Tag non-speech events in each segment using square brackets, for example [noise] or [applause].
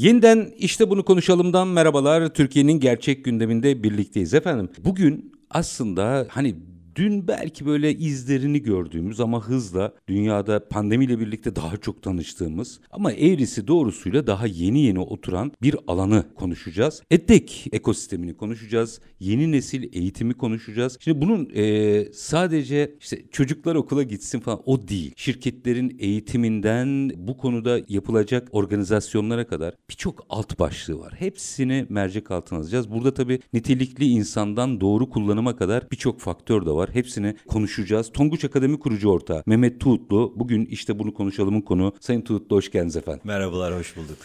Yeniden işte bunu konuşalımdan merhabalar. Türkiye'nin gerçek gündeminde birlikteyiz efendim. Bugün aslında hani dün belki böyle izlerini gördüğümüz ama hızla dünyada pandemiyle birlikte daha çok tanıştığımız ama eğrisi doğrusuyla daha yeni yeni oturan bir alanı konuşacağız. EdTech ekosistemini konuşacağız. Yeni nesil eğitimi konuşacağız. Şimdi bunun e, sadece işte çocuklar okula gitsin falan o değil. Şirketlerin eğitiminden bu konuda yapılacak organizasyonlara kadar birçok alt başlığı var. Hepsini mercek altına alacağız. Burada tabii nitelikli insandan doğru kullanıma kadar birçok faktör de var. Hepsini konuşacağız. Tonguç Akademi kurucu ortağı Mehmet Tuğutlu. Bugün işte bunu konuşalımın konu. Sayın Tuğutlu hoş geldiniz efendim. Merhabalar, hoş bulduk.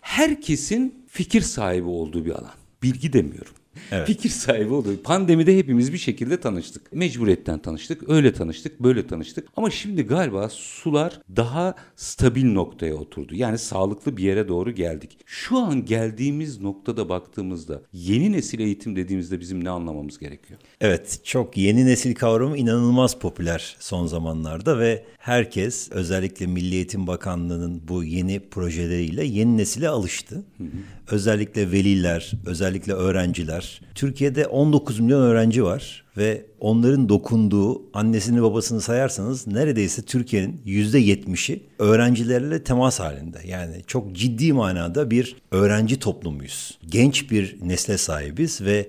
Herkesin fikir sahibi olduğu bir alan. Bilgi demiyorum. Evet. Fikir sahibi oldu. Pandemide hepimiz bir şekilde tanıştık. Mecburiyetten tanıştık. Öyle tanıştık, böyle tanıştık. Ama şimdi galiba sular daha stabil noktaya oturdu. Yani sağlıklı bir yere doğru geldik. Şu an geldiğimiz noktada baktığımızda yeni nesil eğitim dediğimizde bizim ne anlamamız gerekiyor? Evet, çok yeni nesil kavramı inanılmaz popüler son zamanlarda ve herkes özellikle Milli Eğitim Bakanlığı'nın bu yeni projeleriyle yeni nesile alıştı. Hı hı. Özellikle veliler, özellikle öğrenciler. Türkiye'de 19 milyon öğrenci var ve onların dokunduğu annesini babasını sayarsanız neredeyse Türkiye'nin yüzde yetmişi öğrencilerle temas halinde. Yani çok ciddi manada bir öğrenci toplumuyuz. Genç bir nesle sahibiz ve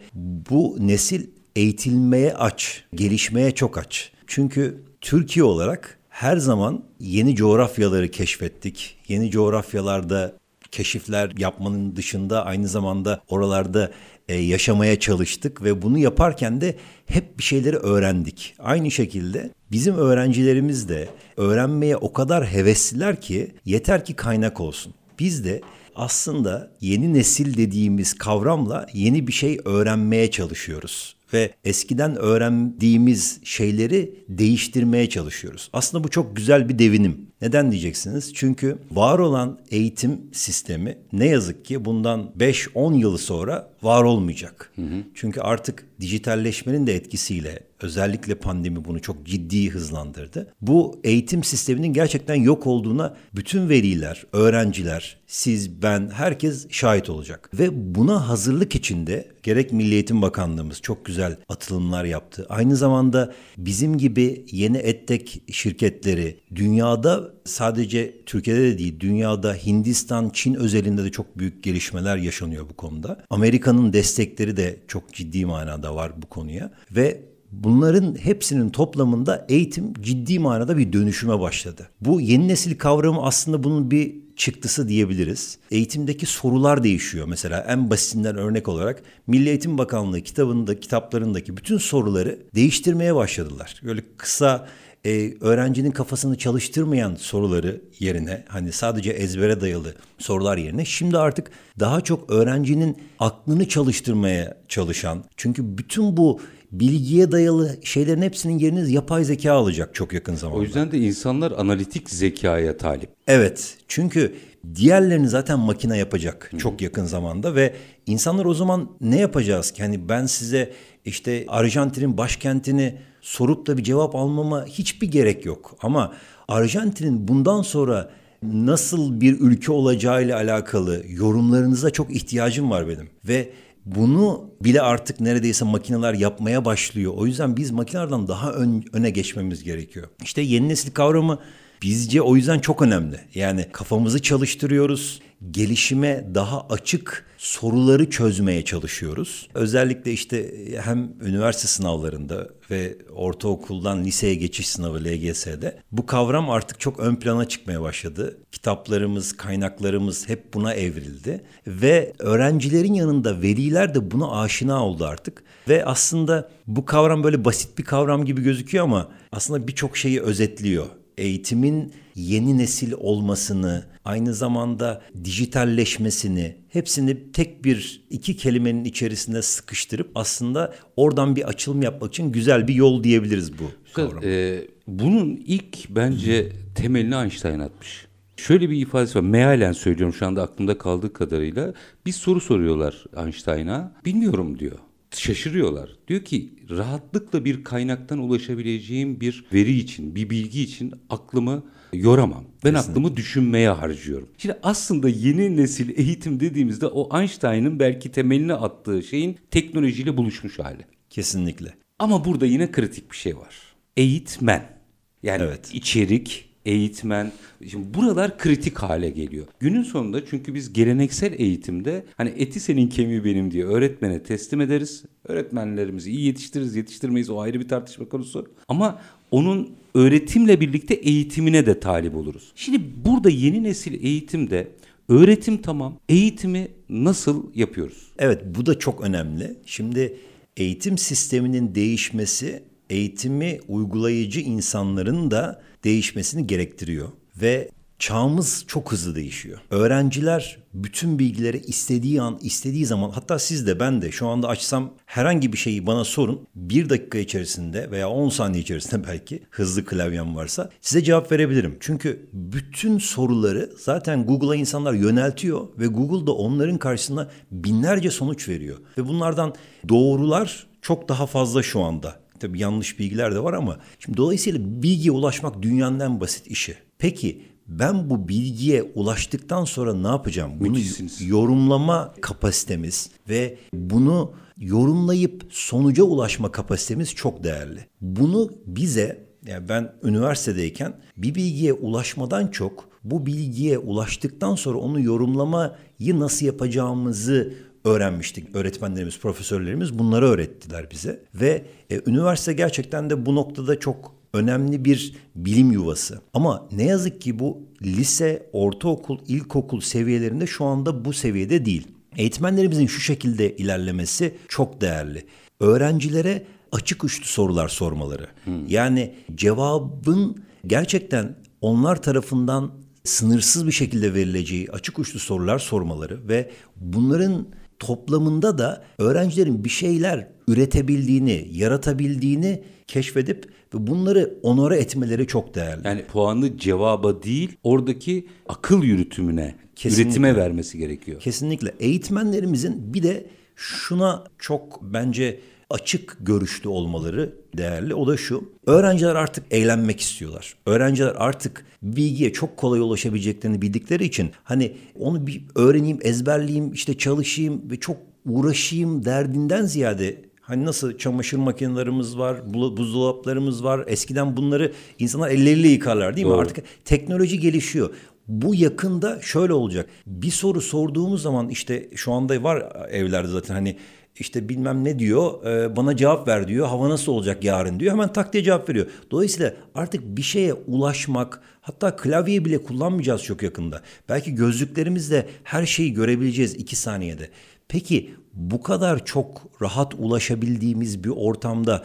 bu nesil eğitilmeye aç, gelişmeye çok aç. Çünkü Türkiye olarak her zaman yeni coğrafyaları keşfettik. Yeni coğrafyalarda keşifler yapmanın dışında aynı zamanda oralarda e, yaşamaya çalıştık ve bunu yaparken de hep bir şeyleri öğrendik. Aynı şekilde bizim öğrencilerimiz de öğrenmeye o kadar hevesliler ki yeter ki kaynak olsun. Biz de aslında yeni nesil dediğimiz kavramla yeni bir şey öğrenmeye çalışıyoruz ve eskiden öğrendiğimiz şeyleri değiştirmeye çalışıyoruz. Aslında bu çok güzel bir devinim. Neden diyeceksiniz? Çünkü var olan eğitim sistemi ne yazık ki bundan 5-10 yılı sonra var olmayacak. Hı hı. Çünkü artık dijitalleşmenin de etkisiyle özellikle pandemi bunu çok ciddi hızlandırdı. Bu eğitim sisteminin gerçekten yok olduğuna bütün veliler, öğrenciler, siz, ben, herkes şahit olacak. Ve buna hazırlık içinde gerek Milli Eğitim Bakanlığımız çok güzel atılımlar yaptı. Aynı zamanda bizim gibi yeni ettek şirketleri dünyada sadece Türkiye'de de değil dünyada Hindistan, Çin özelinde de çok büyük gelişmeler yaşanıyor bu konuda. Amerika'nın destekleri de çok ciddi manada var bu konuya ve Bunların hepsinin toplamında eğitim ciddi manada bir dönüşüme başladı. Bu yeni nesil kavramı aslında bunun bir çıktısı diyebiliriz. Eğitimdeki sorular değişiyor. Mesela en basitinden örnek olarak Milli Eğitim Bakanlığı kitabında, kitaplarındaki bütün soruları değiştirmeye başladılar. Böyle kısa e, öğrencinin kafasını çalıştırmayan soruları yerine hani sadece ezbere dayalı sorular yerine şimdi artık daha çok öğrencinin aklını çalıştırmaya çalışan çünkü bütün bu bilgiye dayalı şeylerin hepsinin yerini yapay zeka alacak çok yakın zamanda. O yüzden de insanlar analitik zekaya talip. Evet çünkü diğerlerini zaten makine yapacak Hı. çok yakın zamanda ve insanlar o zaman ne yapacağız ki? Hani ben size işte Arjantin'in başkentini sorup da bir cevap almama hiçbir gerek yok. Ama Arjantin'in bundan sonra nasıl bir ülke olacağıyla alakalı yorumlarınıza çok ihtiyacım var benim. Ve bunu bile artık neredeyse makineler yapmaya başlıyor. O yüzden biz makinelerden daha ön, öne geçmemiz gerekiyor. İşte yeni nesil kavramı bizce o yüzden çok önemli. Yani kafamızı çalıştırıyoruz, gelişime daha açık soruları çözmeye çalışıyoruz. Özellikle işte hem üniversite sınavlarında ve ortaokuldan liseye geçiş sınavı LGS'de bu kavram artık çok ön plana çıkmaya başladı. Kitaplarımız, kaynaklarımız hep buna evrildi ve öğrencilerin yanında veliler de buna aşina oldu artık. Ve aslında bu kavram böyle basit bir kavram gibi gözüküyor ama aslında birçok şeyi özetliyor. Eğitimin yeni nesil olmasını, aynı zamanda dijitalleşmesini hepsini tek bir iki kelimenin içerisinde sıkıştırıp aslında oradan bir açılım yapmak için güzel bir yol diyebiliriz bu kavram. Ee, bunun ilk bence temelini Einstein atmış. Şöyle bir ifadesi var. Mealen söylüyorum şu anda aklımda kaldığı kadarıyla. Bir soru soruyorlar Einstein'a. Bilmiyorum diyor. Şaşırıyorlar. Diyor ki rahatlıkla bir kaynaktan ulaşabileceğim bir veri için, bir bilgi için aklımı yoramam. Ben aklımı düşünmeye harcıyorum. Şimdi aslında yeni nesil eğitim dediğimizde o Einstein'ın belki temelini attığı şeyin teknolojiyle buluşmuş hali. Kesinlikle. Ama burada yine kritik bir şey var. Eğitmen. Yani Evet. içerik, eğitmen. Şimdi buralar kritik hale geliyor. Günün sonunda çünkü biz geleneksel eğitimde hani eti senin kemiği benim diye öğretmene teslim ederiz. Öğretmenlerimizi iyi yetiştiririz, yetiştirmeyiz o ayrı bir tartışma konusu. Ama onun öğretimle birlikte eğitimine de talip oluruz. Şimdi burada yeni nesil eğitimde öğretim tamam, eğitimi nasıl yapıyoruz? Evet bu da çok önemli. Şimdi eğitim sisteminin değişmesi eğitimi uygulayıcı insanların da değişmesini gerektiriyor. Ve çağımız çok hızlı değişiyor. Öğrenciler bütün bilgileri istediği an, istediği zaman hatta siz de ben de şu anda açsam herhangi bir şeyi bana sorun. Bir dakika içerisinde veya 10 saniye içerisinde [laughs] belki hızlı klavyem varsa size cevap verebilirim. Çünkü bütün soruları zaten Google'a insanlar yöneltiyor ve Google da onların karşısına binlerce sonuç veriyor. Ve bunlardan doğrular çok daha fazla şu anda. Tabii yanlış bilgiler de var ama şimdi dolayısıyla bilgiye ulaşmak dünyanın en basit işi. Peki ben bu bilgiye ulaştıktan sonra ne yapacağım? Bunu Müthişsiniz. yorumlama kapasitemiz ve bunu yorumlayıp sonuca ulaşma kapasitemiz çok değerli. Bunu bize yani ben üniversitedeyken bir bilgiye ulaşmadan çok bu bilgiye ulaştıktan sonra onu yorumlamayı nasıl yapacağımızı öğrenmiştik. Öğretmenlerimiz, profesörlerimiz bunları öğrettiler bize ve e, üniversite gerçekten de bu noktada çok önemli bir bilim yuvası. Ama ne yazık ki bu lise, ortaokul, ilkokul seviyelerinde şu anda bu seviyede değil. Eğitmenlerimizin şu şekilde ilerlemesi çok değerli. Öğrencilere açık uçlu sorular sormaları. Yani cevabın gerçekten onlar tarafından sınırsız bir şekilde verileceği açık uçlu sorular sormaları ve bunların toplamında da öğrencilerin bir şeyler üretebildiğini, yaratabildiğini keşfedip ve bunları onore etmeleri çok değerli. Yani puanı cevaba değil, oradaki akıl yürütümüne, Kesinlikle. üretime vermesi gerekiyor. Kesinlikle. Eğitmenlerimizin bir de şuna çok bence açık görüşlü olmaları değerli. O da şu. Öğrenciler artık eğlenmek istiyorlar. Öğrenciler artık bilgiye çok kolay ulaşabileceklerini bildikleri için hani onu bir öğreneyim, ezberleyeyim, işte çalışayım ve çok uğraşayım derdinden ziyade Hani nasıl çamaşır makinelerimiz var, bu- buzdolaplarımız var. Eskiden bunları insanlar elleriyle yıkarlar değil mi? Doğru. Artık teknoloji gelişiyor. Bu yakında şöyle olacak. Bir soru sorduğumuz zaman işte şu anda var evlerde zaten hani işte bilmem ne diyor e, bana cevap ver diyor. Hava nasıl olacak yarın diyor. Hemen tak diye cevap veriyor. Dolayısıyla artık bir şeye ulaşmak hatta klavyeyi bile kullanmayacağız çok yakında. Belki gözlüklerimizle her şeyi görebileceğiz iki saniyede. Peki bu kadar çok rahat ulaşabildiğimiz bir ortamda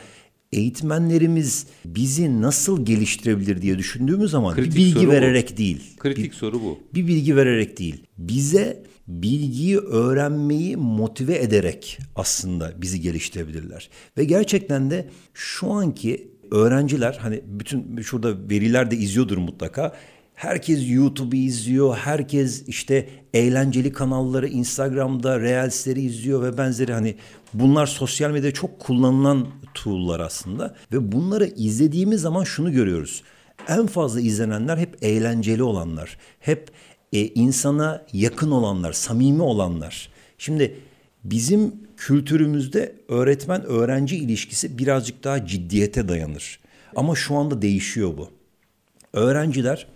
eğitmenlerimiz bizi nasıl geliştirebilir diye düşündüğümüz zaman Kritik bir bilgi soru bu. vererek değil. Kritik soru bu. Bir bilgi vererek değil. Bize bilgiyi öğrenmeyi motive ederek aslında bizi geliştirebilirler. Ve gerçekten de şu anki öğrenciler hani bütün şurada veriler de izliyordur mutlaka. Herkes YouTube'u izliyor. Herkes işte eğlenceli kanalları Instagram'da Reels'leri izliyor ve benzeri hani bunlar sosyal medyada çok kullanılan tool'lar aslında ve bunları izlediğimiz zaman şunu görüyoruz. En fazla izlenenler hep eğlenceli olanlar. Hep e, insana yakın olanlar, samimi olanlar. Şimdi bizim kültürümüzde öğretmen öğrenci ilişkisi birazcık daha ciddiyete dayanır. Ama şu anda değişiyor bu. Öğrenciler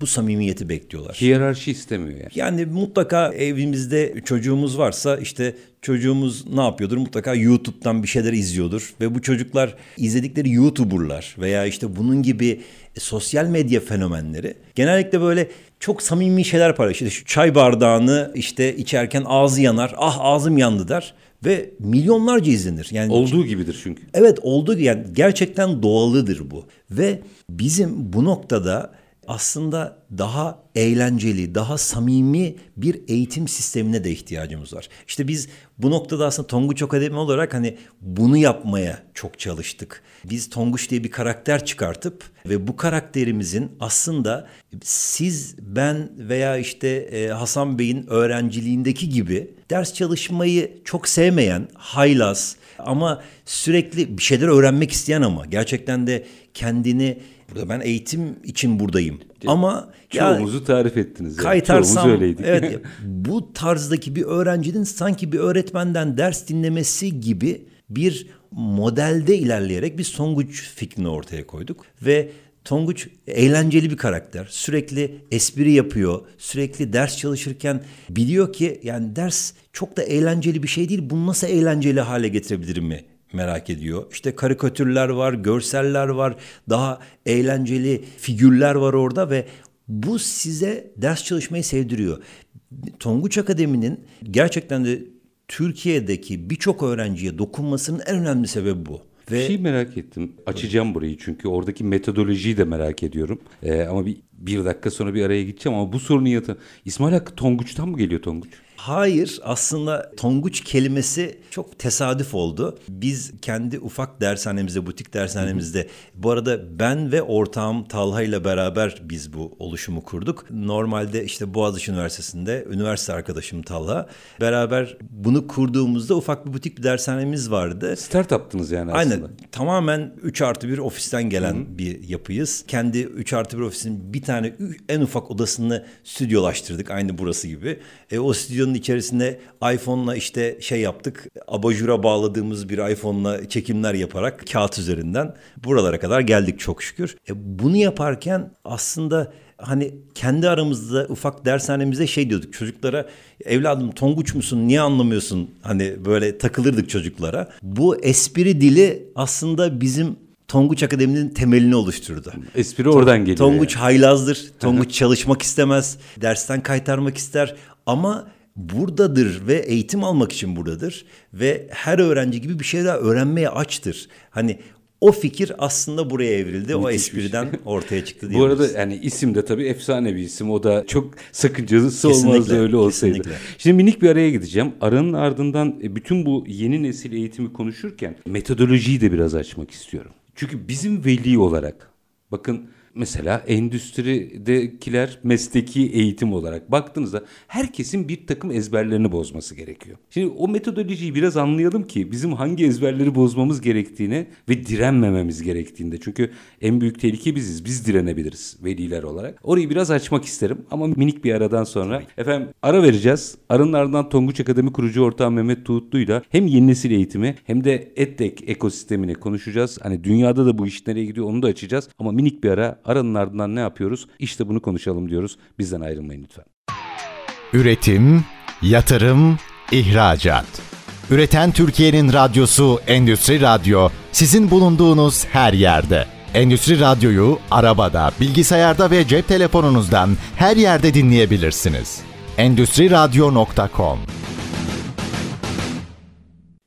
bu samimiyeti bekliyorlar. Hiyerarşi istemiyor yani. Yani mutlaka evimizde çocuğumuz varsa işte çocuğumuz ne yapıyordur? Mutlaka YouTube'dan bir şeyler izliyordur ve bu çocuklar izledikleri YouTuber'lar veya işte bunun gibi sosyal medya fenomenleri genellikle böyle çok samimi şeyler paylaşıyor. İşte şu çay bardağını işte içerken ağzı yanar. Ah ağzım yandı der ve milyonlarca izlenir. Yani Olduğu gibidir çünkü. Evet olduğu yani gerçekten doğalıdır bu. Ve bizim bu noktada aslında daha eğlenceli, daha samimi bir eğitim sistemine de ihtiyacımız var. İşte biz bu noktada aslında Tonguç Akademi olarak hani bunu yapmaya çok çalıştık. Biz Tonguç diye bir karakter çıkartıp ve bu karakterimizin aslında siz, ben veya işte e, Hasan Bey'in öğrenciliğindeki gibi ders çalışmayı çok sevmeyen, haylaz ama sürekli bir şeyler öğrenmek isteyen ama gerçekten de kendini burada ben eğitim için buradayım. Ama ya Çoğumuzu tarif ettiniz. Yani. kaytarsam Çoğumuz öyleydik. evet [laughs] bu tarzdaki bir öğrencinin sanki bir öğretmenden ders dinlemesi gibi bir modelde ilerleyerek bir Songuç fikrini ortaya koyduk ve Tonguç eğlenceli bir karakter. Sürekli espri yapıyor. Sürekli ders çalışırken biliyor ki yani ders çok da eğlenceli bir şey değil. Bunu nasıl eğlenceli hale getirebilirim mi merak ediyor. İşte karikatürler var, görseller var, daha eğlenceli figürler var orada ve bu size ders çalışmayı sevdiriyor. Tonguç Akademi'nin gerçekten de Türkiye'deki birçok öğrenciye dokunmasının en önemli sebebi bu. Ve şey merak ettim. Açacağım burayı çünkü oradaki metodolojiyi de merak ediyorum. Ee, ama bir, bir dakika sonra bir araya gideceğim ama bu sorunun yanıtı. İsmail Hakkı Tonguç'tan mı geliyor Tonguç? Hayır aslında Tonguç kelimesi çok tesadüf oldu. Biz kendi ufak dershanemizde, butik dershanemizde bu arada ben ve ortağım Talha ile beraber biz bu oluşumu kurduk. Normalde işte Boğaziçi Üniversitesi'nde üniversite arkadaşım Talha. Beraber bunu kurduğumuzda ufak bir butik bir dershanemiz vardı. Startup'tınız yani aslında. Aynen. Tamamen 3 artı 1 ofisten gelen bir yapıyız. Kendi 3 artı 1 ofisin bir tane en ufak odasını stüdyolaştırdık. Aynı burası gibi. E, o stüdyonun içerisinde iPhone'la işte şey yaptık. Abajura bağladığımız bir iPhone'la çekimler yaparak kağıt üzerinden buralara kadar geldik çok şükür. E, bunu yaparken aslında hani kendi aramızda ufak dershanemizde şey diyorduk çocuklara evladım tonguç musun niye anlamıyorsun hani böyle takılırdık çocuklara. Bu espri dili aslında bizim Tonguç Akademi'nin temelini oluşturdu. Espri oradan geliyor. Tonguç yani. haylazdır. Tonguç çalışmak istemez. Dersten kaytarmak ister. Ama buradadır ve eğitim almak için buradadır. Ve her öğrenci gibi bir şey daha öğrenmeye açtır. Hani o fikir aslında buraya evrildi. o Müthiş bir şey. espriden ortaya çıktı Bu diyebiliriz. arada yani isim de tabii efsane bir isim. O da çok sakıncası olmazdı öyle olsaydı. kesinlikle. Şimdi minik bir araya gideceğim. Aranın ardından e, bütün bu yeni nesil eğitimi konuşurken metodolojiyi de biraz açmak istiyorum. Çünkü bizim veli olarak bakın mesela endüstridekiler mesleki eğitim olarak baktığınızda herkesin bir takım ezberlerini bozması gerekiyor. Şimdi o metodolojiyi biraz anlayalım ki bizim hangi ezberleri bozmamız gerektiğini ve direnmememiz gerektiğinde. Çünkü en büyük tehlike biziz. Biz direnebiliriz veliler olarak. Orayı biraz açmak isterim ama minik bir aradan sonra. Efendim ara vereceğiz. Aranın ardından Tonguç Akademi kurucu ortağı Mehmet Tuğutlu'yla hem yeni nesil eğitimi hem de EdTech ekosistemini konuşacağız. Hani dünyada da bu iş nereye gidiyor onu da açacağız. Ama minik bir ara aranın ardından ne yapıyoruz? İşte bunu konuşalım diyoruz. Bizden ayrılmayın lütfen. Üretim, yatırım, ihracat. Üreten Türkiye'nin radyosu Endüstri Radyo sizin bulunduğunuz her yerde. Endüstri Radyo'yu arabada, bilgisayarda ve cep telefonunuzdan her yerde dinleyebilirsiniz. Endüstri Radyo.com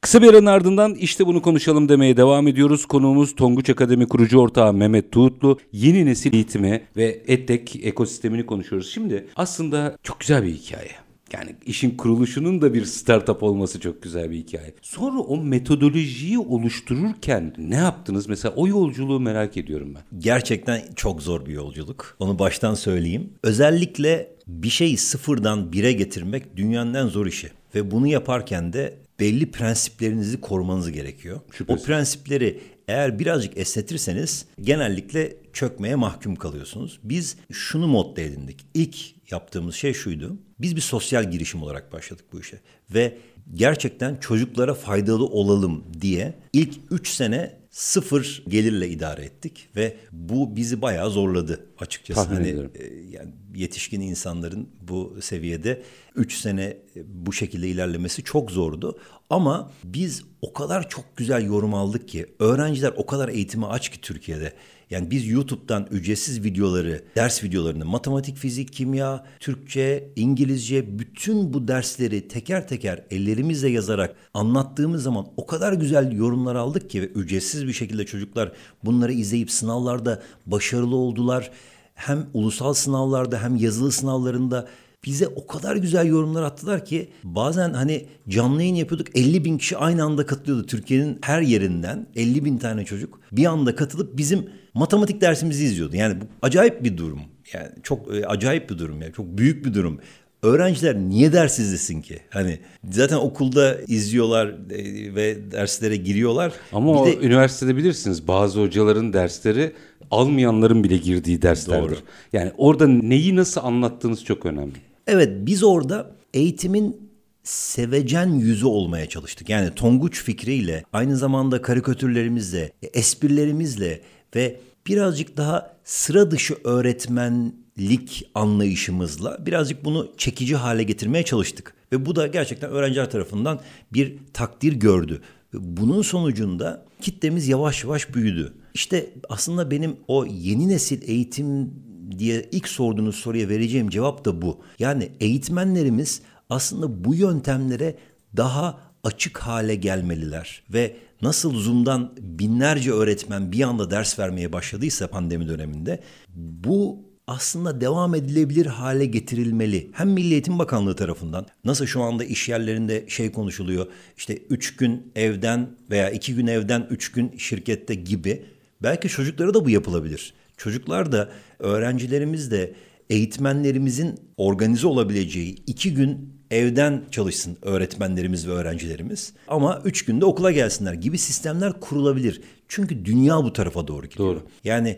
Kısa bir aranın ardından işte bunu konuşalım demeye devam ediyoruz. Konuğumuz Tonguç Akademi kurucu ortağı Mehmet Tuğutlu. Yeni nesil eğitimi ve EdTech ekosistemini konuşuyoruz. Şimdi aslında çok güzel bir hikaye. Yani işin kuruluşunun da bir startup olması çok güzel bir hikaye. Sonra o metodolojiyi oluştururken ne yaptınız? Mesela o yolculuğu merak ediyorum ben. Gerçekten çok zor bir yolculuk. Onu baştan söyleyeyim. Özellikle bir şeyi sıfırdan bire getirmek dünyanın en zor işi. Ve bunu yaparken de belli prensiplerinizi korumanız gerekiyor. Şüphesiz. O prensipleri eğer birazcık esnetirseniz genellikle çökmeye mahkum kalıyorsunuz. Biz şunu modda edindik. İlk yaptığımız şey şuydu. Biz bir sosyal girişim olarak başladık bu işe. Ve gerçekten çocuklara faydalı olalım diye ilk 3 sene sıfır gelirle idare ettik ve bu bizi bayağı zorladı açıkçası. Tahmin hani ediyorum. e, yani yetişkin insanların bu seviyede 3 sene e, bu şekilde ilerlemesi çok zordu. Ama biz o kadar çok güzel yorum aldık ki öğrenciler o kadar eğitime aç ki Türkiye'de. Yani biz YouTube'dan ücretsiz videoları, ders videolarını, matematik, fizik, kimya, Türkçe, İngilizce bütün bu dersleri teker teker ellerimizle yazarak anlattığımız zaman o kadar güzel yorumlar aldık ki ve ücretsiz bir şekilde çocuklar bunları izleyip sınavlarda başarılı oldular. Hem ulusal sınavlarda hem yazılı sınavlarında bize o kadar güzel yorumlar attılar ki bazen hani canlı yayın yapıyorduk 50 bin kişi aynı anda katılıyordu. Türkiye'nin her yerinden 50 bin tane çocuk bir anda katılıp bizim matematik dersimizi izliyordu. Yani bu acayip bir durum. Yani çok e, acayip bir durum yani çok büyük bir durum. Öğrenciler niye ders izlesin ki? Hani zaten okulda izliyorlar e, ve derslere giriyorlar. Ama Bir o de- üniversitede bilirsiniz bazı hocaların dersleri almayanların bile girdiği derslerdir. Doğru. Yani orada neyi nasıl anlattığınız çok önemli. Evet biz orada eğitimin sevecen yüzü olmaya çalıştık. Yani Tonguç fikriyle aynı zamanda karikatürlerimizle, esprilerimizle ve birazcık daha sıra dışı öğretmenlik anlayışımızla birazcık bunu çekici hale getirmeye çalıştık. Ve bu da gerçekten öğrenciler tarafından bir takdir gördü. Bunun sonucunda kitlemiz yavaş yavaş büyüdü. İşte aslında benim o yeni nesil eğitim diye ilk sorduğunuz soruya vereceğim cevap da bu. Yani eğitmenlerimiz aslında bu yöntemlere daha açık hale gelmeliler ve nasıl Zoom'dan binlerce öğretmen bir anda ders vermeye başladıysa pandemi döneminde bu aslında devam edilebilir hale getirilmeli. Hem Milli Eğitim Bakanlığı tarafından nasıl şu anda iş yerlerinde şey konuşuluyor işte üç gün evden veya iki gün evden üç gün şirkette gibi belki çocuklara da bu yapılabilir. Çocuklar da öğrencilerimiz de eğitmenlerimizin organize olabileceği iki gün evden çalışsın öğretmenlerimiz ve öğrencilerimiz ama üç günde okula gelsinler gibi sistemler kurulabilir. Çünkü dünya bu tarafa doğru gidiyor. Doğru. Yani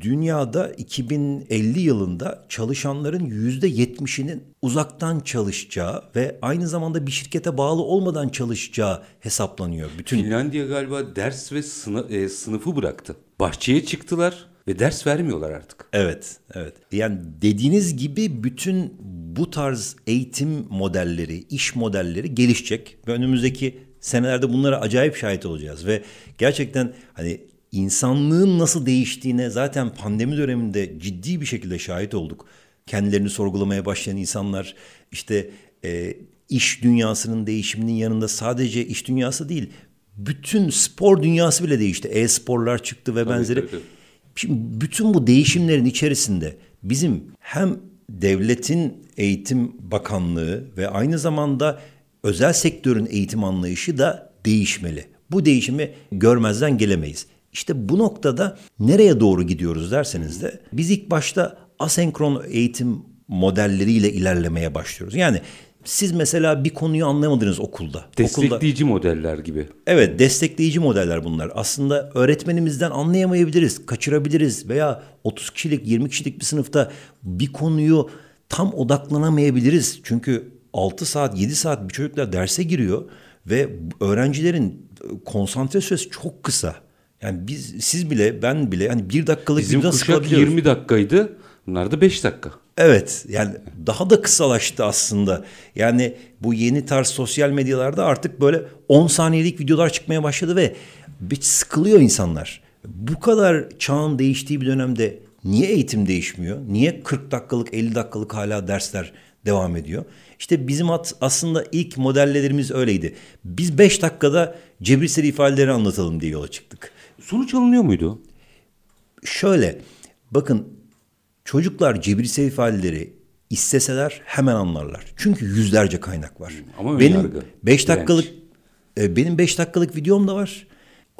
dünyada 2050 yılında çalışanların yüzde yetmişinin uzaktan çalışacağı ve aynı zamanda bir şirkete bağlı olmadan çalışacağı hesaplanıyor. Bütün Finlandiya galiba ders ve sını- e, sınıfı bıraktı. Bahçeye çıktılar ve ders vermiyorlar artık. Evet, evet. Yani dediğiniz gibi bütün bu tarz eğitim modelleri, iş modelleri gelişecek ve önümüzdeki senelerde bunlara acayip şahit olacağız ve gerçekten hani insanlığın nasıl değiştiğine zaten pandemi döneminde ciddi bir şekilde şahit olduk. Kendilerini sorgulamaya başlayan insanlar işte e, iş dünyasının değişiminin yanında sadece iş dünyası değil, bütün spor dünyası bile değişti. E-sporlar çıktı ve benzeri. tabii, tabii. Şimdi bütün bu değişimlerin içerisinde bizim hem devletin eğitim bakanlığı ve aynı zamanda özel sektörün eğitim anlayışı da değişmeli. Bu değişimi görmezden gelemeyiz. İşte bu noktada nereye doğru gidiyoruz derseniz de biz ilk başta asenkron eğitim modelleriyle ilerlemeye başlıyoruz. Yani siz mesela bir konuyu anlayamadınız okulda. Okulda Destekleyici modeller gibi. Evet destekleyici modeller bunlar. Aslında öğretmenimizden anlayamayabiliriz, kaçırabiliriz veya 30 kişilik 20 kişilik bir sınıfta bir konuyu tam odaklanamayabiliriz. Çünkü 6 saat 7 saat bir çocuklar derse giriyor ve öğrencilerin konsantre süresi çok kısa. Yani biz siz bile ben bile hani bir dakikalık Bizim videodan kuşak sıkılabiliyoruz. 20 dakikaydı. Bunlar da 5 dakika. Evet yani daha da kısalaştı aslında. Yani bu yeni tarz sosyal medyalarda artık böyle 10 saniyelik videolar çıkmaya başladı ve bir sıkılıyor insanlar. Bu kadar çağın değiştiği bir dönemde niye eğitim değişmiyor? Niye 40 dakikalık 50 dakikalık hala dersler devam ediyor? İşte bizim at, aslında ilk modellerimiz öyleydi. Biz 5 dakikada cebirsel ifadeleri anlatalım diye yola çıktık. Sonuç alınıyor muydu? Şöyle bakın çocuklar cebirsel ifadeleri isteseler hemen anlarlar. Çünkü yüzlerce kaynak var. Ama benim yargı, 5 direnç. dakikalık e, benim 5 dakikalık videom da var.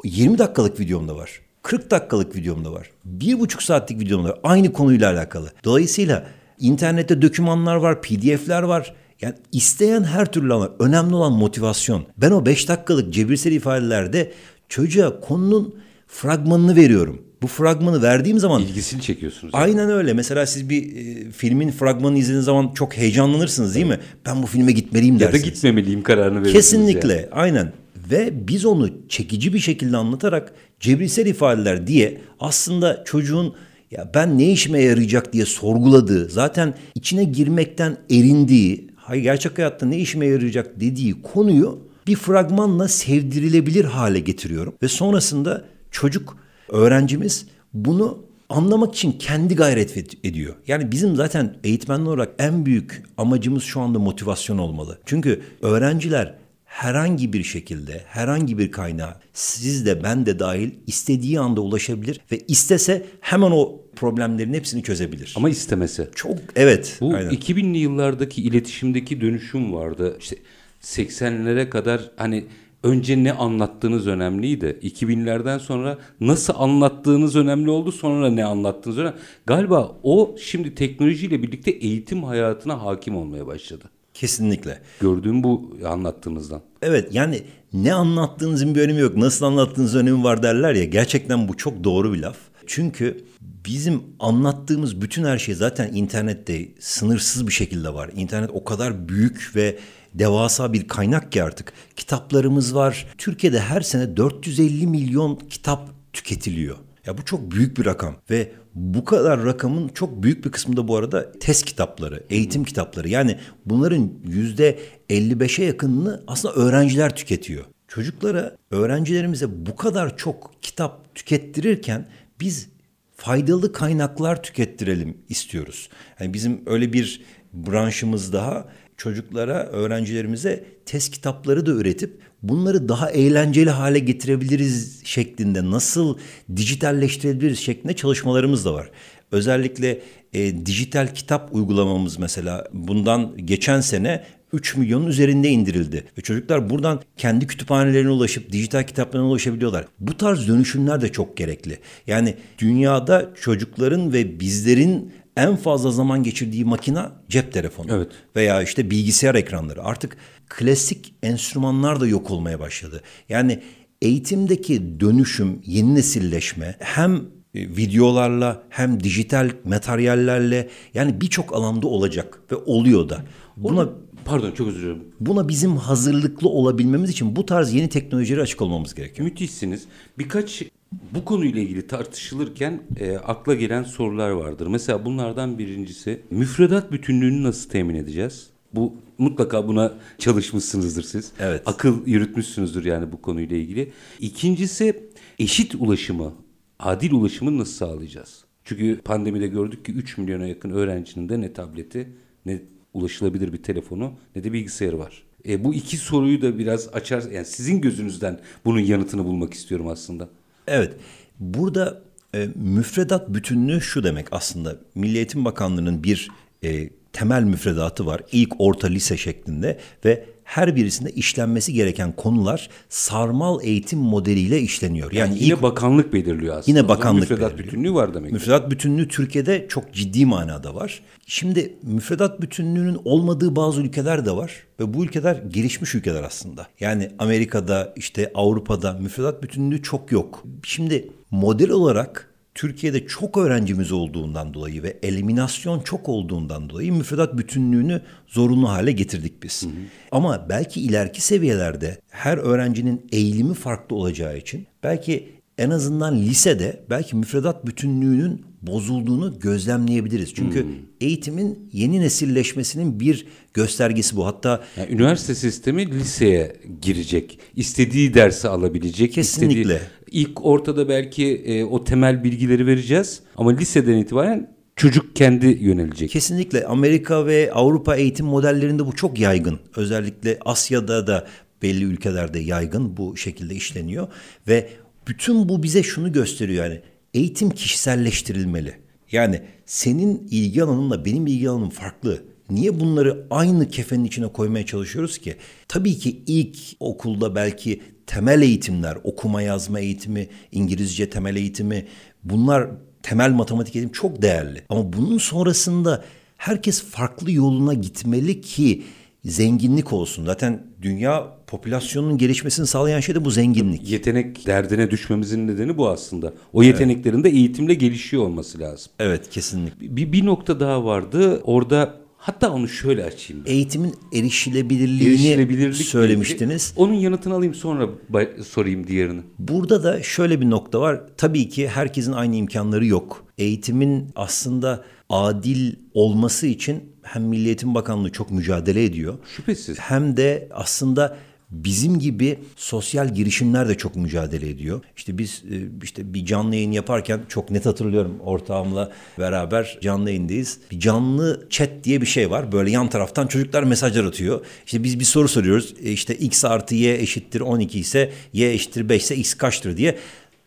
20 dakikalık videom da var. 40 dakikalık videom da var. Bir buçuk saatlik videom da var. Aynı konuyla alakalı. Dolayısıyla internette dokümanlar var, pdf'ler var. Yani isteyen her türlü ama önemli olan motivasyon. Ben o 5 dakikalık cebirsel ifadelerde çocuğa konunun fragmanını veriyorum. Bu fragmanı verdiğim zaman İlgisini çekiyorsunuz. Aynen öyle. Mesela siz bir e, filmin fragmanını izlediğiniz zaman çok heyecanlanırsınız değil mi? Ben bu filme gitmeliyim ya da dersiniz. gitmemeliyim kararını veriyorsunuz Kesinlikle. yani. Aynen. Ve biz onu çekici bir şekilde anlatarak cebirsel ifadeler diye aslında çocuğun ya ben ne işime yarayacak diye sorguladığı, zaten içine girmekten erindiği, hayır gerçek hayatta ne işime yarayacak dediği konuyu bir fragmanla sevdirilebilir hale getiriyorum. Ve sonrasında çocuk, öğrencimiz bunu anlamak için kendi gayret ediyor. Yani bizim zaten eğitmenler olarak en büyük amacımız şu anda motivasyon olmalı. Çünkü öğrenciler herhangi bir şekilde, herhangi bir kaynağa siz de ben de dahil istediği anda ulaşabilir ve istese hemen o problemlerin hepsini çözebilir. Ama istemese. Çok evet. Bu aynen. 2000'li yıllardaki iletişimdeki dönüşüm vardı. İşte 80'lere kadar hani önce ne anlattığınız önemliydi. 2000'lerden sonra nasıl anlattığınız önemli oldu. Sonra ne anlattığınız önemli. Galiba o şimdi teknolojiyle birlikte eğitim hayatına hakim olmaya başladı. Kesinlikle. Gördüğüm bu anlattığınızdan. Evet yani ne anlattığınızın bir önemi yok. Nasıl anlattığınız önemi var derler ya. Gerçekten bu çok doğru bir laf. Çünkü bizim anlattığımız bütün her şey zaten internette sınırsız bir şekilde var. İnternet o kadar büyük ve devasa bir kaynak ki artık. Kitaplarımız var. Türkiye'de her sene 450 milyon kitap tüketiliyor. Ya bu çok büyük bir rakam ve bu kadar rakamın çok büyük bir kısmı da bu arada test kitapları, eğitim kitapları. Yani bunların yüzde 55'e yakınını aslında öğrenciler tüketiyor. Çocuklara, öğrencilerimize bu kadar çok kitap tükettirirken biz faydalı kaynaklar tükettirelim istiyoruz. Yani bizim öyle bir branşımız daha çocuklara, öğrencilerimize test kitapları da üretip bunları daha eğlenceli hale getirebiliriz şeklinde nasıl dijitalleştirebiliriz şeklinde çalışmalarımız da var. Özellikle e, dijital kitap uygulamamız mesela bundan geçen sene 3 milyonun üzerinde indirildi. Ve çocuklar buradan kendi kütüphanelerine ulaşıp dijital kitaplarına ulaşabiliyorlar. Bu tarz dönüşümler de çok gerekli. Yani dünyada çocukların ve bizlerin en fazla zaman geçirdiği makina cep telefonu. Evet. Veya işte bilgisayar ekranları. Artık klasik enstrümanlar da yok olmaya başladı. Yani eğitimdeki dönüşüm, yeni nesilleşme hem e, videolarla hem dijital materyallerle yani birçok alanda olacak ve oluyor da. Buna pardon çok özür dilerim. Buna bizim hazırlıklı olabilmemiz için bu tarz yeni teknolojilere açık olmamız gerekiyor. Müthişsiniz. Birkaç bu konuyla ilgili tartışılırken e, akla gelen sorular vardır. Mesela bunlardan birincisi müfredat bütünlüğünü nasıl temin edeceğiz? Bu mutlaka buna çalışmışsınızdır siz. Evet. Akıl yürütmüşsünüzdür yani bu konuyla ilgili. İkincisi eşit ulaşımı, adil ulaşımı nasıl sağlayacağız? Çünkü pandemide gördük ki 3 milyona yakın öğrencinin de ne tableti ne ulaşılabilir bir telefonu ne de bilgisayarı var. E, bu iki soruyu da biraz açar, yani sizin gözünüzden bunun yanıtını bulmak istiyorum aslında. Evet. Burada e, müfredat bütünlüğü şu demek aslında. Milli Eğitim Bakanlığı'nın bir e, temel müfredatı var. İlk orta lise şeklinde ve her birisinde işlenmesi gereken konular sarmal eğitim modeliyle işleniyor. Yani, yani yine ilk, bakanlık belirliyor aslında. Yine bakanlık müfredat belirliyor. bütünlüğü var demek. Müfredat bütünlüğü Türkiye'de çok ciddi manada var. Şimdi müfredat bütünlüğünün olmadığı bazı ülkeler de var ve bu ülkeler gelişmiş ülkeler aslında. Yani Amerika'da işte Avrupa'da müfredat bütünlüğü çok yok. Şimdi model olarak Türkiye'de çok öğrencimiz olduğundan dolayı ve eliminasyon çok olduğundan dolayı müfredat bütünlüğünü zorunlu hale getirdik biz. Hı hı. Ama belki ileriki seviyelerde her öğrencinin eğilimi farklı olacağı için belki en azından lisede belki müfredat bütünlüğünün bozulduğunu gözlemleyebiliriz. Çünkü hmm. eğitimin yeni nesilleşmesinin bir göstergesi bu. Hatta yani üniversite sistemi liseye girecek. istediği dersi alabilecek. Kesinlikle. Istediği, ilk ortada belki e, o temel bilgileri vereceğiz ama liseden itibaren çocuk kendi yönelecek. Kesinlikle Amerika ve Avrupa eğitim modellerinde bu çok yaygın. Özellikle Asya'da da belli ülkelerde yaygın bu şekilde işleniyor ve bütün bu bize şunu gösteriyor yani eğitim kişiselleştirilmeli. Yani senin ilgi alanınla benim ilgi alanım farklı. Niye bunları aynı kefenin içine koymaya çalışıyoruz ki? Tabii ki ilk okulda belki temel eğitimler, okuma yazma eğitimi, İngilizce temel eğitimi bunlar temel matematik eğitim çok değerli. Ama bunun sonrasında herkes farklı yoluna gitmeli ki zenginlik olsun. Zaten dünya popülasyonun gelişmesini sağlayan şey de bu zenginlik. Yetenek derdine düşmemizin nedeni bu aslında. O yeteneklerin evet. de eğitimle gelişiyor olması lazım. Evet kesinlikle. Bir, bir nokta daha vardı. Orada Hatta onu şöyle açayım. Eğitimin erişilebilirliğini Erişilebilirlik söylemiştiniz. Onun yanıtını alayım sonra sorayım diğerini. Burada da şöyle bir nokta var. Tabii ki herkesin aynı imkanları yok. Eğitimin aslında adil olması için hem Milli Eğitim Bakanlığı çok mücadele ediyor. Şüphesiz. Hem de aslında bizim gibi sosyal girişimler de çok mücadele ediyor. İşte biz e, işte bir canlı yayın yaparken çok net hatırlıyorum ortağımla beraber canlı yayındayız. Bir canlı chat diye bir şey var. Böyle yan taraftan çocuklar mesajlar atıyor. İşte biz bir soru soruyoruz. E, İşte x artı y eşittir 12 ise y eşittir 5 ise x kaçtır diye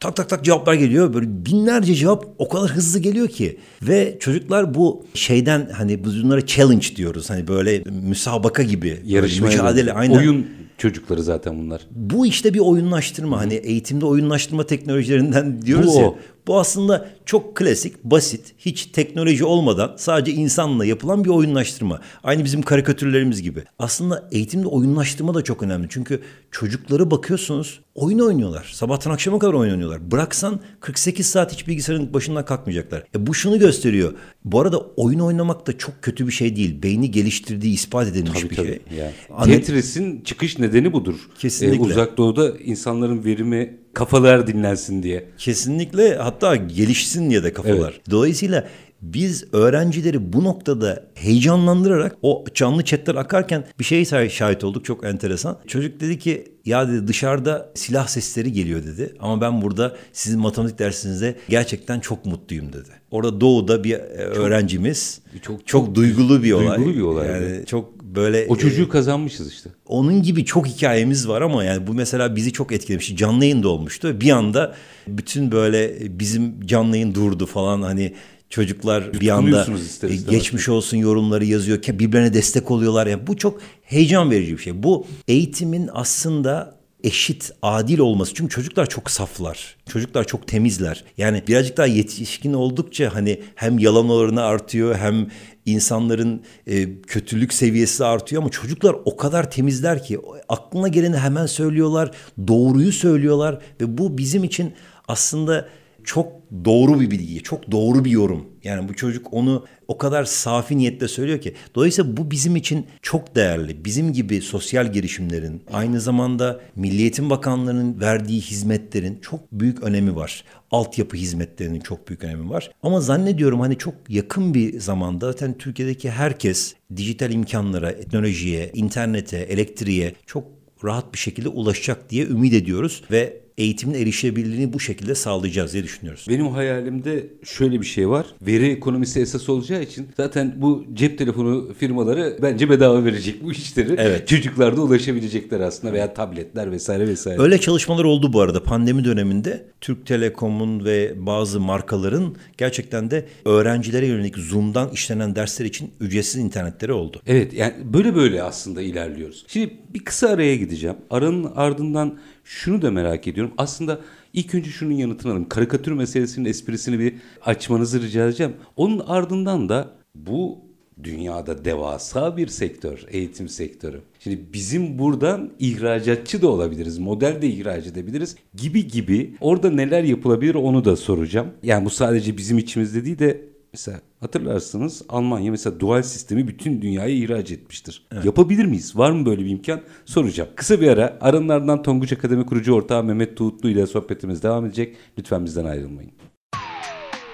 tak tak tak cevaplar geliyor. Böyle binlerce cevap o kadar hızlı geliyor ki. Ve çocuklar bu şeyden hani biz bunlara challenge diyoruz. Hani böyle müsabaka gibi. böyle Yarışmaya mücadele. Aynen. Oyun çocukları zaten bunlar. Bu işte bir oyunlaştırma. Hani eğitimde oyunlaştırma teknolojilerinden diyoruz Bu ya. o. Bu aslında çok klasik, basit, hiç teknoloji olmadan sadece insanla yapılan bir oyunlaştırma. Aynı bizim karikatürlerimiz gibi. Aslında eğitimde oyunlaştırma da çok önemli. Çünkü çocukları bakıyorsunuz oyun oynuyorlar. Sabahtan akşama kadar oyun oynuyorlar. Bıraksan 48 saat hiç bilgisayarın başından kalkmayacaklar. E bu şunu gösteriyor. Bu arada oyun oynamak da çok kötü bir şey değil. Beyni geliştirdiği ispat edilmiş Tabii bir tabii. şey. Yani. Tetris'in çıkış nedeni budur. Kesinlikle. Ee, uzak doğuda insanların verimi kafalar dinlensin diye. Kesinlikle hatta gelişsin diye de kafalar. Dolayısıyla biz öğrencileri bu noktada heyecanlandırarak o canlı chatler akarken bir şey şahit olduk çok enteresan. Çocuk dedi ki ya dedi dışarıda silah sesleri geliyor dedi ama ben burada sizin matematik dersinizde gerçekten çok mutluyum dedi. Orada doğuda bir e, öğrencimiz çok çok, duygulu bir olay. duygulu bir olay, Yani evet. çok böyle O e, çocuğu kazanmışız işte. onun gibi çok hikayemiz var ama yani bu mesela bizi çok etkilemişti. Canlı yayın da olmuştu. Bir anda bütün böyle bizim canlı yayın durdu falan hani çocuklar bir anda Yutkunuyorsunuz ister e, geçmiş olsun yorumları yazıyor. Birbirlerine destek oluyorlar. Yani bu çok heyecan verici bir şey. Bu eğitimin aslında eşit, adil olması. Çünkü çocuklar çok saflar. Çocuklar çok temizler. Yani birazcık daha yetişkin oldukça hani hem yalan oranı artıyor hem insanların e, kötülük seviyesi artıyor ama çocuklar o kadar temizler ki aklına geleni hemen söylüyorlar, doğruyu söylüyorlar ve bu bizim için aslında çok doğru bir bilgi, çok doğru bir yorum. Yani bu çocuk onu o kadar safi niyetle söylüyor ki. Dolayısıyla bu bizim için çok değerli. Bizim gibi sosyal girişimlerin, aynı zamanda Milli Eğitim Bakanlığı'nın verdiği hizmetlerin çok büyük önemi var. Altyapı hizmetlerinin çok büyük önemi var. Ama zannediyorum hani çok yakın bir zamanda zaten Türkiye'deki herkes dijital imkanlara, teknolojiye, internete, elektriğe çok rahat bir şekilde ulaşacak diye ümit ediyoruz ve eğitimin erişilebilirliğini bu şekilde sağlayacağız diye düşünüyoruz. Benim hayalimde şöyle bir şey var. Veri ekonomisi esas olacağı için zaten bu cep telefonu firmaları bence bedava verecek bu işleri. Evet. Çocuklar da ulaşabilecekler aslında veya tabletler vesaire vesaire. Öyle çalışmalar oldu bu arada pandemi döneminde Türk Telekom'un ve bazı markaların gerçekten de öğrencilere yönelik Zoom'dan işlenen dersler için ücretsiz internetleri oldu. Evet yani böyle böyle aslında ilerliyoruz. Şimdi bir kısa araya gideceğim. Aranın ardından şunu da merak ediyorum. Aslında ilk önce şunun yanıtını alayım. Karikatür meselesinin esprisini bir açmanızı rica edeceğim. Onun ardından da bu dünyada devasa bir sektör, eğitim sektörü. Şimdi bizim buradan ihracatçı da olabiliriz, model de ihraç edebiliriz gibi gibi. Orada neler yapılabilir onu da soracağım. Yani bu sadece bizim içimizde değil de mesela hatırlarsınız Almanya mesela dual sistemi bütün dünyaya ihraç etmiştir. Yapabilir miyiz? Var mı böyle bir imkan? Soracağım. Kısa bir ara aranın ardından Tonguç Akademi kurucu ortağı Mehmet Tuğutlu ile sohbetimiz devam edecek. Lütfen bizden ayrılmayın.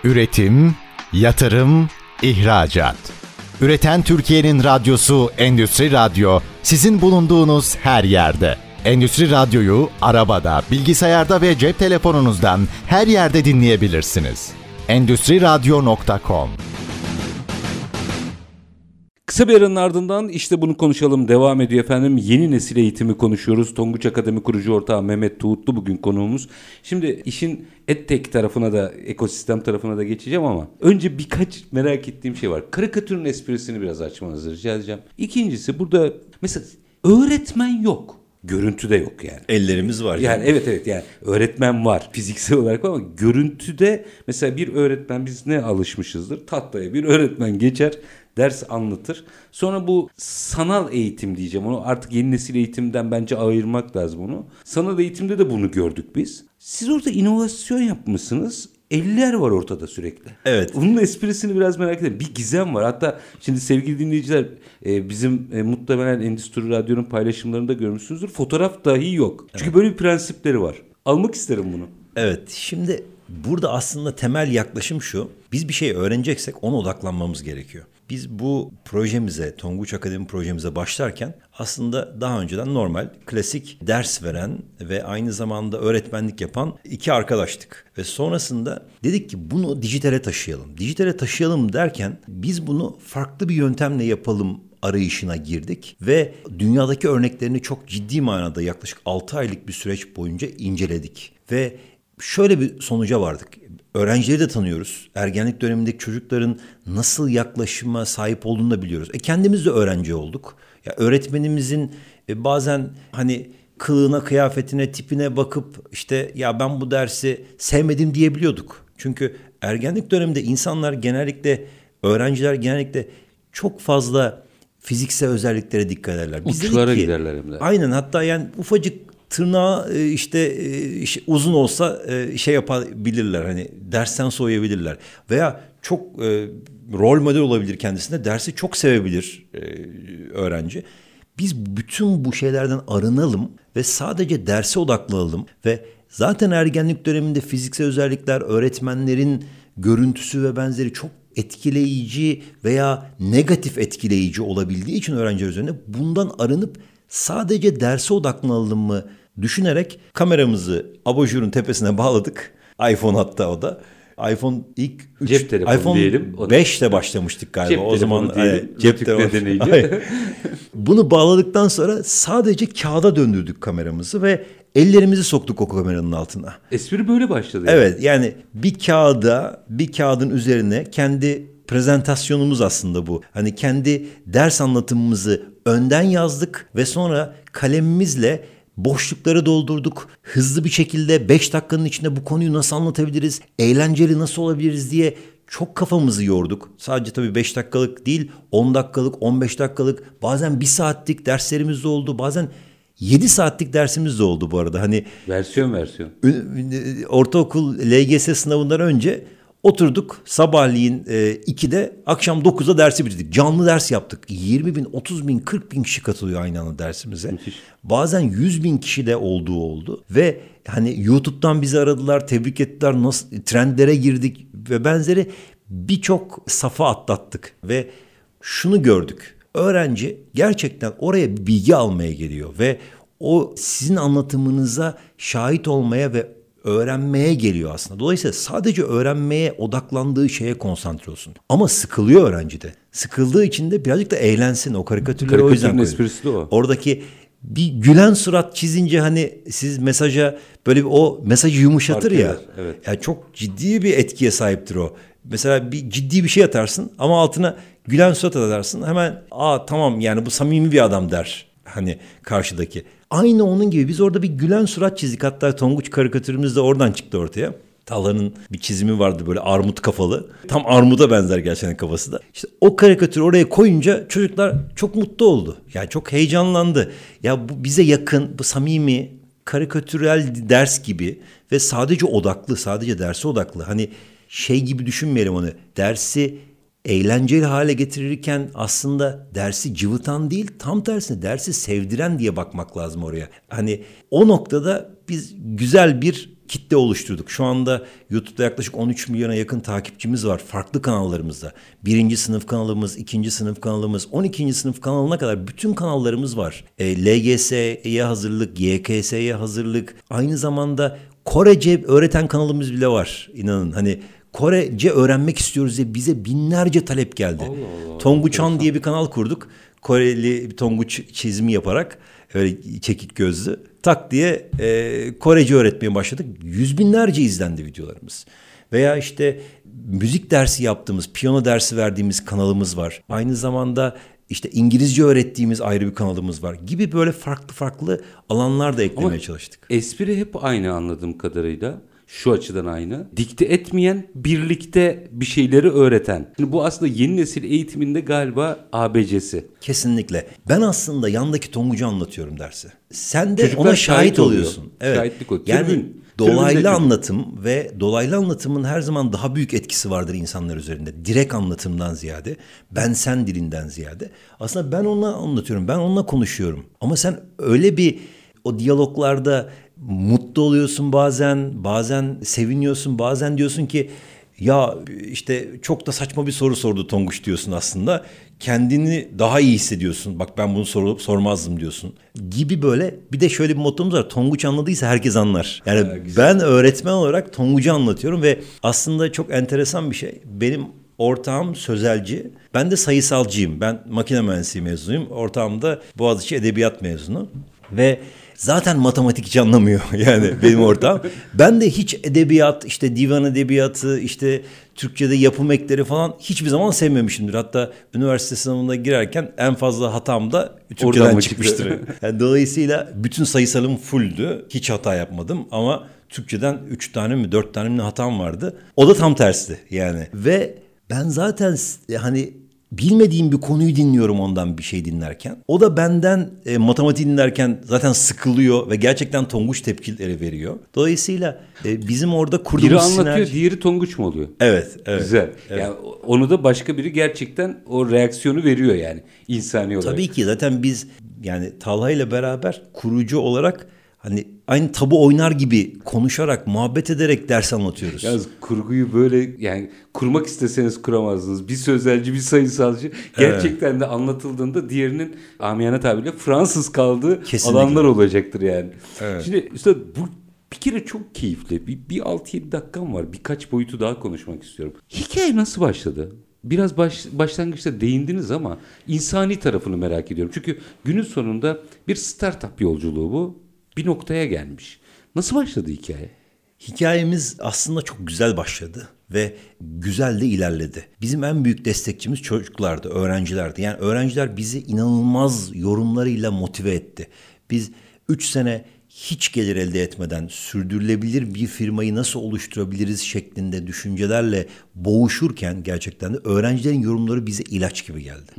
Üretim, yatırım, ihracat. Üreten Türkiye'nin radyosu Endüstri Radyo sizin bulunduğunuz her yerde. Endüstri Radyo'yu arabada, bilgisayarda ve cep telefonunuzdan her yerde dinleyebilirsiniz. Endüstri Radyo.com Kısa bir aranın ardından işte bunu konuşalım devam ediyor efendim. Yeni nesil eğitimi konuşuyoruz. Tonguç Akademi kurucu ortağı Mehmet Tuğutlu bugün konuğumuz. Şimdi işin EdTech tarafına da ekosistem tarafına da geçeceğim ama önce birkaç merak ettiğim şey var. Karikatürün esprisini biraz açmanızı rica edeceğim. İkincisi burada mesela öğretmen yok. Görüntüde yok yani. Ellerimiz var. Yani evet evet yani öğretmen var fiziksel olarak ama görüntüde mesela bir öğretmen biz ne alışmışızdır? Tahtaya bir öğretmen geçer ders anlatır. Sonra bu sanal eğitim diyeceğim. Onu artık yeni nesil eğitimden bence ayırmak lazım onu. Sanal eğitimde de bunu gördük biz. Siz orada inovasyon yapmışsınız. Eller var ortada sürekli. Evet. Bunun esprisini biraz merak ediyorum. Bir gizem var. Hatta şimdi sevgili dinleyiciler e, bizim e, muhtemelen Endüstri Radyo'nun paylaşımlarında görmüşsünüzdür. Fotoğraf dahi yok. Çünkü böyle bir prensipleri var. Almak isterim bunu. Evet şimdi burada aslında temel yaklaşım şu. Biz bir şey öğreneceksek ona odaklanmamız gerekiyor. Biz bu projemize, Tonguç Akademi projemize başlarken aslında daha önceden normal, klasik ders veren ve aynı zamanda öğretmenlik yapan iki arkadaştık. Ve sonrasında dedik ki bunu dijitale taşıyalım. Dijitale taşıyalım derken biz bunu farklı bir yöntemle yapalım arayışına girdik ve dünyadaki örneklerini çok ciddi manada yaklaşık 6 aylık bir süreç boyunca inceledik. Ve şöyle bir sonuca vardık. Öğrencileri de tanıyoruz. Ergenlik dönemindeki çocukların nasıl yaklaşıma sahip olduğunu da biliyoruz. E kendimiz de öğrenci olduk. Ya öğretmenimizin e, bazen hani kılığına, kıyafetine, tipine bakıp işte ya ben bu dersi sevmedim diyebiliyorduk. Çünkü ergenlik döneminde insanlar genellikle öğrenciler genellikle çok fazla fiziksel özelliklere dikkat ederler. Biz Uçlara ki, giderler hem de. Aynen hatta yani ufacık tırnağı e, işte e, uzun olsa e, şey yapabilirler hani dersten soğuyabilirler veya çok rol model olabilir kendisine dersi çok sevebilir öğrenci. Biz bütün bu şeylerden arınalım ve sadece derse odaklanalım ve zaten ergenlik döneminde fiziksel özellikler öğretmenlerin görüntüsü ve benzeri çok etkileyici veya negatif etkileyici olabildiği için öğrenciler üzerine bundan arınıp sadece derse odaklanalım mı düşünerek kameramızı abajurun tepesine bağladık. iPhone hatta o da. iPhone ilk 3, cep telefonu iPhone diyelim. 5 ile başlamıştık galiba. Cep o zaman diyelim, cep telefonu. Bunu bağladıktan sonra sadece kağıda döndürdük kameramızı ve ellerimizi soktuk o kameranın altına. Espri böyle başladı. Yani. Evet yani bir kağıda bir kağıdın üzerine kendi prezentasyonumuz aslında bu. Hani kendi ders anlatımımızı önden yazdık ve sonra kalemimizle boşlukları doldurduk. Hızlı bir şekilde 5 dakikanın içinde bu konuyu nasıl anlatabiliriz? Eğlenceli nasıl olabiliriz diye çok kafamızı yorduk. Sadece tabii 5 dakikalık değil 10 dakikalık 15 dakikalık bazen 1 saatlik derslerimiz de oldu. Bazen 7 saatlik dersimiz de oldu bu arada. Hani versiyon versiyon. Ortaokul LGS sınavından önce Oturduk sabahleyin e, 2'de akşam 9'da dersi bitirdik. Canlı ders yaptık. 20 bin, 30 bin, 40 bin kişi katılıyor aynı anda dersimize. Müthiş. Bazen 100 bin kişi de olduğu oldu. Ve hani YouTube'dan bizi aradılar, tebrik ettiler, nasıl trendlere girdik ve benzeri birçok safa atlattık. Ve şunu gördük. Öğrenci gerçekten oraya bilgi almaya geliyor ve o sizin anlatımınıza şahit olmaya ve öğrenmeye geliyor aslında. Dolayısıyla sadece öğrenmeye odaklandığı şeye konsantre olsun. Ama sıkılıyor öğrenci de. Sıkıldığı için de birazcık da eğlensin. O karikatürleri o yüzden esprisi de o. Oradaki bir gülen surat çizince hani siz mesaja böyle bir o mesajı yumuşatır Fark ya. Eder, evet. Yani çok ciddi bir etkiye sahiptir o. Mesela bir ciddi bir şey atarsın ama altına gülen surat atarsın. Hemen aa tamam yani bu samimi bir adam der hani karşıdaki. Aynı onun gibi biz orada bir gülen surat çizdik. Hatta Tonguç karikatürümüz de oradan çıktı ortaya. Talhan'ın bir çizimi vardı böyle armut kafalı. Tam armuda benzer gerçekten kafası da. İşte o karikatürü oraya koyunca çocuklar çok mutlu oldu. Yani çok heyecanlandı. Ya bu bize yakın, bu samimi, karikatürel ders gibi ve sadece odaklı, sadece derse odaklı. Hani şey gibi düşünmeyelim onu. Dersi eğlenceli hale getirirken aslında dersi cıvıtan değil tam tersine dersi sevdiren diye bakmak lazım oraya. Hani o noktada biz güzel bir kitle oluşturduk. Şu anda YouTube'da yaklaşık 13 milyona yakın takipçimiz var farklı kanallarımızda. Birinci sınıf kanalımız, ikinci sınıf kanalımız, 12. sınıf kanalına kadar bütün kanallarımız var. E, LGS'ye hazırlık, YKS'ye hazırlık, aynı zamanda Korece öğreten kanalımız bile var. İnanın hani Korece öğrenmek istiyoruz diye bize binlerce talep geldi. Allah Allah. Tonguçan diye bir kanal kurduk. Koreli bir tonguç çizimi yaparak öyle çekik gözlü tak diye e, Korece öğretmeye başladık. Yüz binlerce izlendi videolarımız. Veya işte müzik dersi yaptığımız, piyano dersi verdiğimiz kanalımız var. Aynı zamanda işte İngilizce öğrettiğimiz ayrı bir kanalımız var gibi böyle farklı farklı alanlar da eklemeye Ama çalıştık. Espri hep aynı anladığım kadarıyla. Şu açıdan aynı. Dikte etmeyen, birlikte bir şeyleri öğreten. Şimdi bu aslında yeni nesil eğitiminde galiba ABC'si. Kesinlikle. Ben aslında yandaki Tonguç'u anlatıyorum dersi. Sen de Çocuklar ona şahit, şahit oluyor. oluyorsun. Evet. Şahitlik oluyor. Yani Tribün. dolaylı anlatım ve dolaylı anlatımın her zaman daha büyük etkisi vardır insanlar üzerinde. Direkt anlatımdan ziyade, ben sen dilinden ziyade. Aslında ben onunla anlatıyorum, ben onunla konuşuyorum. Ama sen öyle bir o diyaloglarda mutlu oluyorsun bazen, bazen seviniyorsun, bazen diyorsun ki ya işte çok da saçma bir soru sordu Tonguç diyorsun aslında. Kendini daha iyi hissediyorsun. Bak ben bunu sorup sormazdım diyorsun. Gibi böyle bir de şöyle bir mottomuz var. Tonguç anladıysa herkes anlar. Yani ben öğretmen olarak Tonguç'u anlatıyorum ve aslında çok enteresan bir şey. Benim ortağım sözelci. Ben de sayısalcıyım. Ben makine mühendisliği mezunuyum. Ortağım da Boğaziçi Edebiyat mezunu. Ve zaten matematik hiç anlamıyor [laughs] yani benim ortağım. ben de hiç edebiyat, işte divan edebiyatı, işte Türkçe'de yapım ekleri falan hiçbir zaman sevmemişimdir. Hatta üniversite sınavına girerken en fazla hatam da Türkçeden mı çıkmıştır. [laughs] Yani dolayısıyla bütün sayısalım fulldü. Hiç hata yapmadım ama Türkçeden üç tane mi dört tane mi hatam vardı. O da tam tersti yani. Ve ben zaten hani bilmediğim bir konuyu dinliyorum ondan bir şey dinlerken. O da benden e, matematik dinlerken zaten sıkılıyor ve gerçekten tonguç tepkileri veriyor. Dolayısıyla e, bizim orada kurduğumuz Biri anlatıyor, sinerji- diğeri Tonguç mu oluyor? Evet, evet. Güzel. Yani onu da başka biri gerçekten o reaksiyonu veriyor yani insani olarak. Tabii ki zaten biz yani Talha ile beraber kurucu olarak hani aynı tabu oynar gibi konuşarak, muhabbet ederek ders anlatıyoruz. Yalnız kurguyu böyle yani kurmak isteseniz kuramazdınız. Bir sözelci, bir sayısalcı gerçekten de anlatıldığında diğerinin amiyane tabirle Fransız kaldığı Kesinlikle. alanlar olacaktır yani. Şimdi işte bu bir kere çok keyifli. Bir, bir 6-7 dakikam var. Birkaç boyutu daha konuşmak istiyorum. Hikaye nasıl başladı? Biraz baş, başlangıçta değindiniz ama insani tarafını merak ediyorum. Çünkü günün sonunda bir startup yolculuğu bu. Bir noktaya gelmiş. Nasıl başladı hikaye? Hikayemiz aslında çok güzel başladı ve güzel de ilerledi. Bizim en büyük destekçimiz çocuklardı, öğrencilerdi. Yani öğrenciler bizi inanılmaz yorumlarıyla motive etti. Biz 3 sene hiç gelir elde etmeden sürdürülebilir bir firmayı nasıl oluşturabiliriz şeklinde düşüncelerle boğuşurken gerçekten de öğrencilerin yorumları bize ilaç gibi geldi.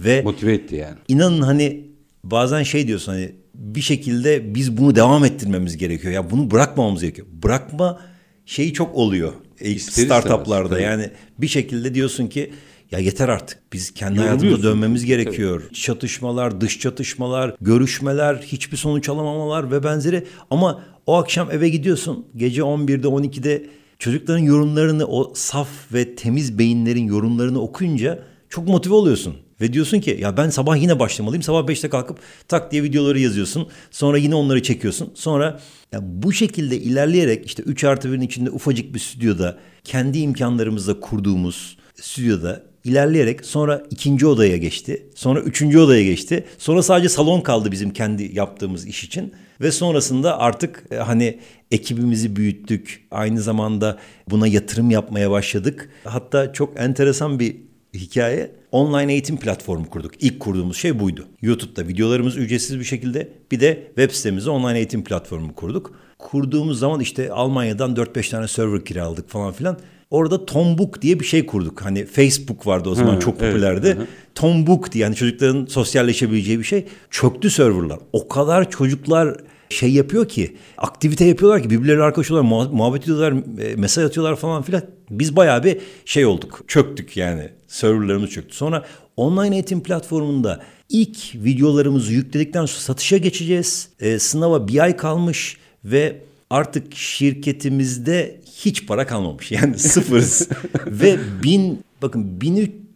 Ve Motive etti yani. İnanın hani bazen şey diyorsun hani bir şekilde biz bunu devam ettirmemiz gerekiyor. Ya bunu bırakmamamız gerekiyor. Bırakma şeyi çok oluyor e, İster startuplarda. tabii. Yani bir şekilde diyorsun ki ya yeter artık. Biz kendi hayatımıza dönmemiz gerekiyor. Çatışmalar, dış çatışmalar, görüşmeler, hiçbir sonuç alamamalar ve benzeri. Ama o akşam eve gidiyorsun. Gece 11'de 12'de çocukların yorumlarını o saf ve temiz beyinlerin yorumlarını okuyunca çok motive oluyorsun. Ve diyorsun ki ya ben sabah yine başlamalıyım. Sabah 5'te kalkıp tak diye videoları yazıyorsun. Sonra yine onları çekiyorsun. Sonra ya bu şekilde ilerleyerek işte 3 artı 1'in içinde ufacık bir stüdyoda kendi imkanlarımızla kurduğumuz stüdyoda ilerleyerek sonra ikinci odaya geçti. Sonra üçüncü odaya geçti. Sonra sadece salon kaldı bizim kendi yaptığımız iş için. Ve sonrasında artık e, hani ekibimizi büyüttük. Aynı zamanda buna yatırım yapmaya başladık. Hatta çok enteresan bir hikaye. Online eğitim platformu kurduk. İlk kurduğumuz şey buydu. YouTube'da videolarımız ücretsiz bir şekilde bir de web sitemizde online eğitim platformu kurduk. Kurduğumuz zaman işte Almanya'dan 4-5 tane server kiraladık falan filan. Orada Tombook diye bir şey kurduk. Hani Facebook vardı o zaman Hı, çok evet, popülerdi. hı. Tombook diye yani çocukların sosyalleşebileceği bir şey. Çöktü serverlar. O kadar çocuklar şey yapıyor ki aktivite yapıyorlar ki birbirleriyle arkadaş oluyorlar, muhabbet ediyorlar, e, mesaj atıyorlar falan filan. Biz bayağı bir şey olduk. Çöktük yani. Serverlarımız çöktü. Sonra online eğitim platformunda ilk videolarımızı yükledikten sonra satışa geçeceğiz. E, sınava bir ay kalmış ve artık şirketimizde hiç para kalmamış. Yani sıfırız. [laughs] ve bin bakın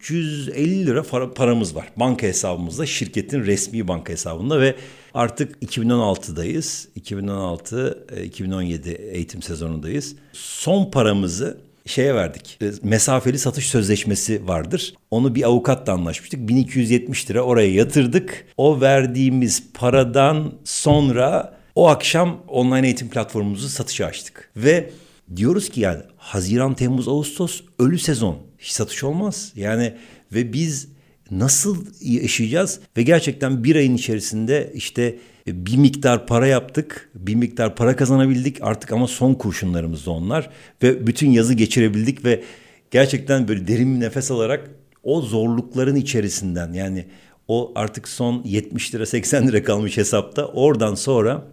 1350 lira para, paramız var. Banka hesabımızda şirketin resmi banka hesabında ve artık 2016'dayız. 2016-2017 eğitim sezonundayız. Son paramızı şeye verdik. E, Mesafeli satış sözleşmesi vardır. Onu bir avukatla anlaşmıştık. 1270 lira oraya yatırdık. O verdiğimiz paradan sonra o akşam online eğitim platformumuzu satışa açtık. Ve diyoruz ki yani Haziran, Temmuz, Ağustos ölü sezon. Hiç satış olmaz. Yani ve biz nasıl yaşayacağız? Ve gerçekten bir ayın içerisinde işte E, bir miktar para yaptık, bir miktar para kazanabildik. Artık ama son kurşunlarımız da onlar. Ve bütün yazı geçirebildik ve gerçekten böyle derin bir nefes alarak o zorlukların içerisinden yani o artık son 70 lira 80 lira kalmış hesapta oradan sonra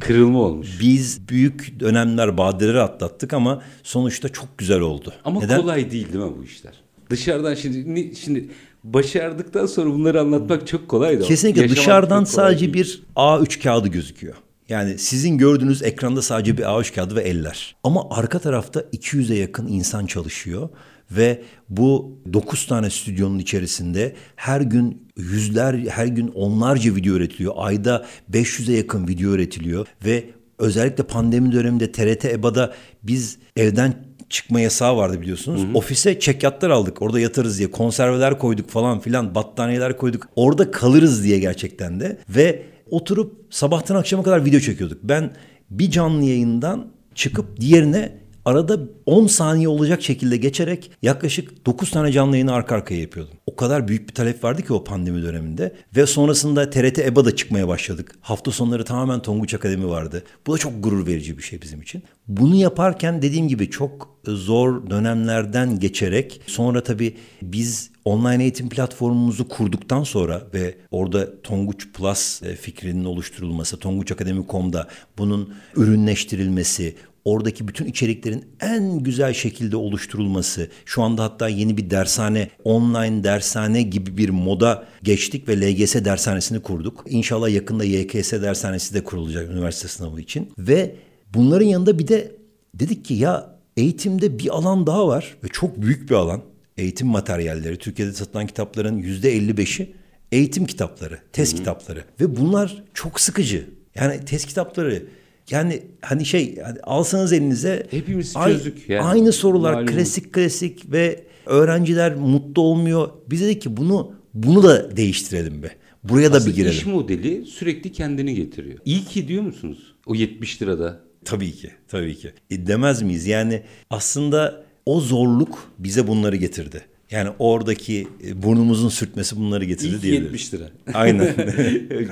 Kırılma olmuş. biz büyük dönemler badireleri atlattık ama sonuçta çok güzel oldu. Ama Neden? kolay değil değil mi bu işler? Dışarıdan şimdi şimdi başardıktan sonra bunları anlatmak çok kolay da. Kesinlikle yaşamak dışarıdan sadece değil. bir A3 kağıdı gözüküyor. Yani sizin gördüğünüz ekranda sadece bir A3 kağıdı ve eller. Ama arka tarafta 200'e yakın insan çalışıyor ve bu 9 tane stüdyonun içerisinde her gün yüzler, her gün onlarca video üretiliyor. Ayda 500'e yakın video üretiliyor ve özellikle pandemi döneminde TRT EBA'da biz evden çıkma yasağı vardı biliyorsunuz. Ofise çekyatlar aldık. Orada yatarız diye. Konserveler koyduk falan filan. Battaniyeler koyduk. Orada kalırız diye gerçekten de. Ve oturup sabahtan akşama kadar video çekiyorduk. Ben bir canlı yayından çıkıp diğerine arada 10 saniye olacak şekilde geçerek yaklaşık 9 tane canlı yayını arka arkaya yapıyordum. O kadar büyük bir talep vardı ki o pandemi döneminde. Ve sonrasında TRT EBA'da çıkmaya başladık. Hafta sonları tamamen Tonguç Akademi vardı. Bu da çok gurur verici bir şey bizim için. Bunu yaparken dediğim gibi çok zor dönemlerden geçerek sonra tabii biz online eğitim platformumuzu kurduktan sonra ve orada Tonguç Plus e, fikrinin oluşturulması, tonguçakademi.com'da bunun ürünleştirilmesi, oradaki bütün içeriklerin en güzel şekilde oluşturulması, şu anda hatta yeni bir dershane, online dershane gibi bir moda geçtik ve LGS dershanesini kurduk. İnşallah yakında YKS dershanesi de kurulacak üniversite sınavı için. Ve bunların yanında bir de dedik ki ya eğitimde bir alan daha var ve çok büyük bir alan. Eğitim materyalleri, Türkiye'de satılan kitapların yüzde 55'i eğitim kitapları, test kitapları. Ve bunlar çok sıkıcı. Yani test kitapları yani hani şey hani alsanız elinize Hepimiz çözdük yani. Aynı sorular Malum. klasik klasik ve öğrenciler mutlu olmuyor. Biz dedik ki bunu bunu da değiştirelim be. Buraya da Aslında bir girelim. iş modeli sürekli kendini getiriyor. İyi ki diyor musunuz? O 70 lirada. Tabii ki, tabii ki. E, demez miyiz? Yani aslında o zorluk bize bunları getirdi. Yani oradaki e, burnumuzun sürtmesi bunları getirdi diyebiliriz. 70 lira. Aynen.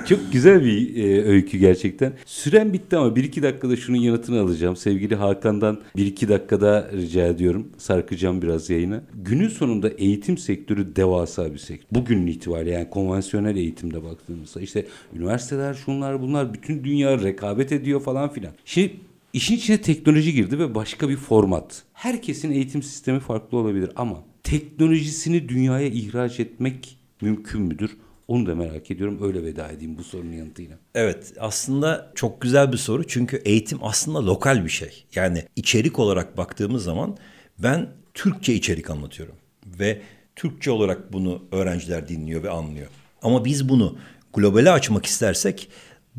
[laughs] Çok güzel bir e, öykü gerçekten. Süren bitti ama 1-2 dakikada şunun yanıtını alacağım. Sevgili Hakan'dan 1-2 dakikada rica ediyorum. Sarkacağım biraz yayını. Günün sonunda eğitim sektörü devasa bir sektör. Bugünün itibariyle yani konvansiyonel eğitimde baktığımızda işte üniversiteler şunlar bunlar bütün dünya rekabet ediyor falan filan. Şimdi işin içine teknoloji girdi ve başka bir format. Herkesin eğitim sistemi farklı olabilir ama teknolojisini dünyaya ihraç etmek mümkün müdür? Onu da merak ediyorum. Öyle veda edeyim bu sorunun yanıtıyla. Evet aslında çok güzel bir soru çünkü eğitim aslında lokal bir şey. Yani içerik olarak baktığımız zaman ben Türkçe içerik anlatıyorum ve Türkçe olarak bunu öğrenciler dinliyor ve anlıyor. Ama biz bunu globale açmak istersek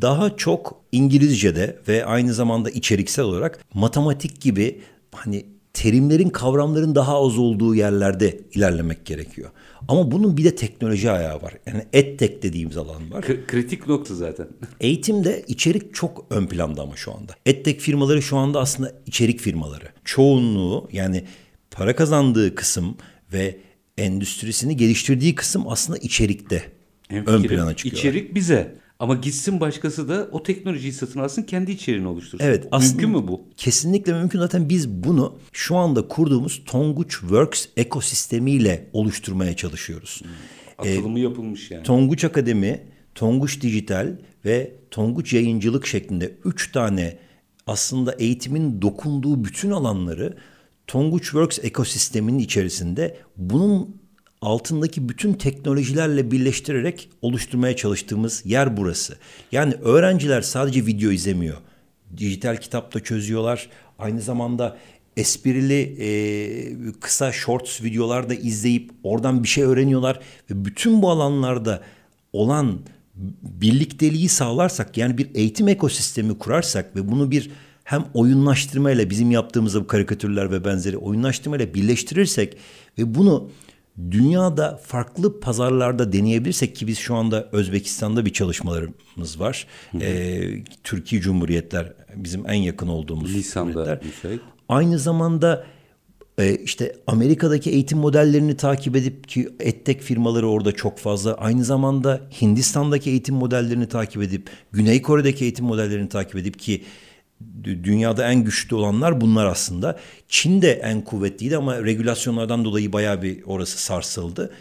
daha çok İngilizce'de ve aynı zamanda içeriksel olarak matematik gibi hani terimlerin kavramların daha az olduğu yerlerde ilerlemek gerekiyor. Ama bunun bir de teknoloji ayağı var. Yani EdTech dediğimiz alan var. K- kritik nokta zaten. [laughs] Eğitimde içerik çok ön planda ama şu anda. EdTech firmaları şu anda aslında içerik firmaları. Çoğunluğu yani para kazandığı kısım ve endüstrisini geliştirdiği kısım aslında içerikte ön Hemfikirim. plana çıkıyor. İçerik bize. Ama gitsin başkası da o teknolojiyi satın alsın kendi içeriğini oluştursun. Evet Mümkün mü bu? Kesinlikle mümkün. Zaten biz bunu şu anda kurduğumuz Tonguç Works ekosistemiyle oluşturmaya çalışıyoruz. Atılımı yapılmış yani. Tonguç Akademi, Tonguç Dijital ve Tonguç Yayıncılık şeklinde üç tane aslında eğitimin dokunduğu bütün alanları Tonguç Works ekosisteminin içerisinde bunun altındaki bütün teknolojilerle birleştirerek oluşturmaya çalıştığımız yer burası. Yani öğrenciler sadece video izlemiyor. Dijital kitapta çözüyorlar. Aynı zamanda esprili e, kısa shorts videolar da izleyip oradan bir şey öğreniyorlar ve bütün bu alanlarda olan birlikteliği sağlarsak yani bir eğitim ekosistemi kurarsak ve bunu bir hem oyunlaştırmayla bizim yaptığımız bu karikatürler ve benzeri oyunlaştırmayla birleştirirsek ve bunu dünyada farklı pazarlarda deneyebilirsek ki biz şu anda Özbekistan'da bir çalışmalarımız var. Ee, Türkiye Cumhuriyetler bizim en yakın olduğumuz Lisan'da cumhuriyetler. müsait. Aynı zamanda e, işte Amerika'daki eğitim modellerini takip edip ki EdTech firmaları orada çok fazla. Aynı zamanda Hindistan'daki eğitim modellerini takip edip, Güney Kore'deki eğitim modellerini takip edip ki dünyada en güçlü olanlar bunlar aslında. Çin de en kuvvetliydi ama regülasyonlardan dolayı bayağı bir orası sarsıldı.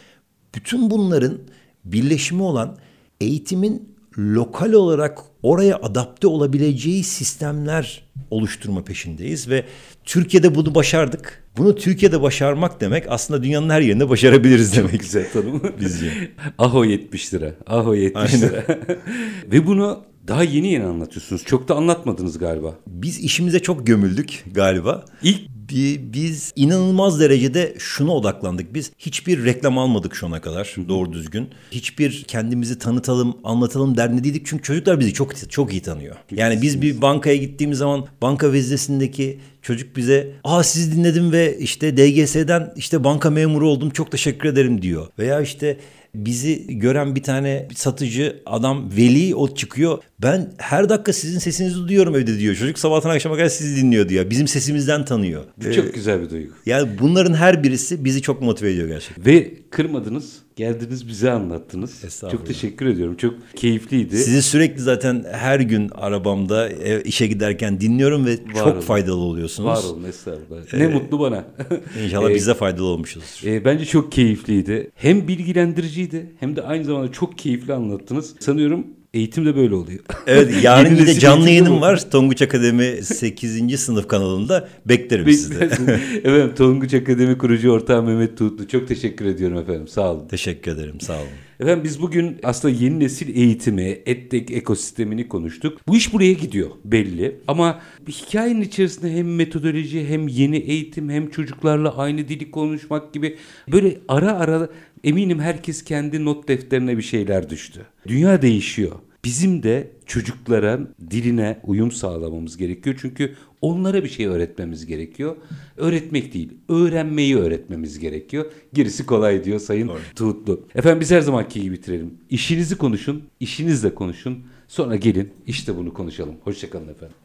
Bütün bunların birleşimi olan eğitimin lokal olarak oraya adapte olabileceği sistemler oluşturma peşindeyiz ve Türkiye'de bunu başardık. Bunu Türkiye'de başarmak demek aslında dünyanın her yerinde başarabiliriz demek. Güzel tanım. Bizce. [laughs] Aho 70 lira. Aho 70 lira. [laughs] Ve bunu daha yeni yeni anlatıyorsunuz. Çok da anlatmadınız galiba. Biz işimize çok gömüldük galiba. İlk Bi- Biz inanılmaz derecede şuna odaklandık. Biz hiçbir reklam almadık şu ana kadar doğru düzgün. Hiçbir kendimizi tanıtalım, anlatalım derdindeydik. Çünkü çocuklar bizi çok çok iyi tanıyor. Yani biz bir bankaya gittiğimiz zaman banka veznesindeki çocuk bize aa sizi dinledim ve işte DGS'den işte banka memuru oldum çok teşekkür ederim diyor. Veya işte bizi gören bir tane satıcı adam veli o çıkıyor. Ben her dakika sizin sesinizi duyuyorum evde diyor. Çocuk sabahtan akşama kadar sizi dinliyor diyor. Bizim sesimizden tanıyor. bu çok güzel bir duygu. Yani bunların her birisi bizi çok motive ediyor gerçekten. Ve kırmadınız. Geldiniz bize anlattınız. Çok teşekkür ediyorum. Çok keyifliydi. Sizi sürekli zaten her gün arabamda ev- işe giderken dinliyorum ve çok olun. faydalı oluyorsunuz. Var olun estağfurullah. Ne mutlu bana. [laughs] İnşallah Ee, biz de faydalı olmuşuzdur. E, bence çok keyifliydi. Hem bilgilendiriciydi hem de aynı zamanda çok keyifli anlattınız. Sanıyorum eğitim de böyle oluyor. Evet [laughs] yarın Yeni yine nesil canlı yayınım var. Tonguç Akademi 8. sınıf kanalında beklerim sizi. [laughs] efendim Tonguç Akademi kurucu ortağı Mehmet Tuğutlu. Çok teşekkür ediyorum efendim. Sağ olun. Teşekkür ederim sağ olun. Efendim biz bugün aslında yeni nesil eğitimi, EdTech ekosistemini konuştuk. Bu iş buraya gidiyor belli. Ama bir hikayenin içerisinde hem metodoloji hem yeni eğitim hem çocuklarla aynı dili konuşmak gibi böyle ara ara eminim herkes kendi not defterine bir şeyler düştü. Dünya değişiyor. Bizim de çocukların diline uyum sağlamamız gerekiyor. Çünkü onlara bir şey öğretmemiz gerekiyor. Öğretmek değil, öğrenmeyi öğretmemiz gerekiyor. Gerisi kolay diyor Sayın Tuğutlu. Efendim biz her zamanki gibi bitirelim. İşinizi konuşun, işinizle konuşun. Sonra gelin işte bunu konuşalım. Hoşçakalın efendim.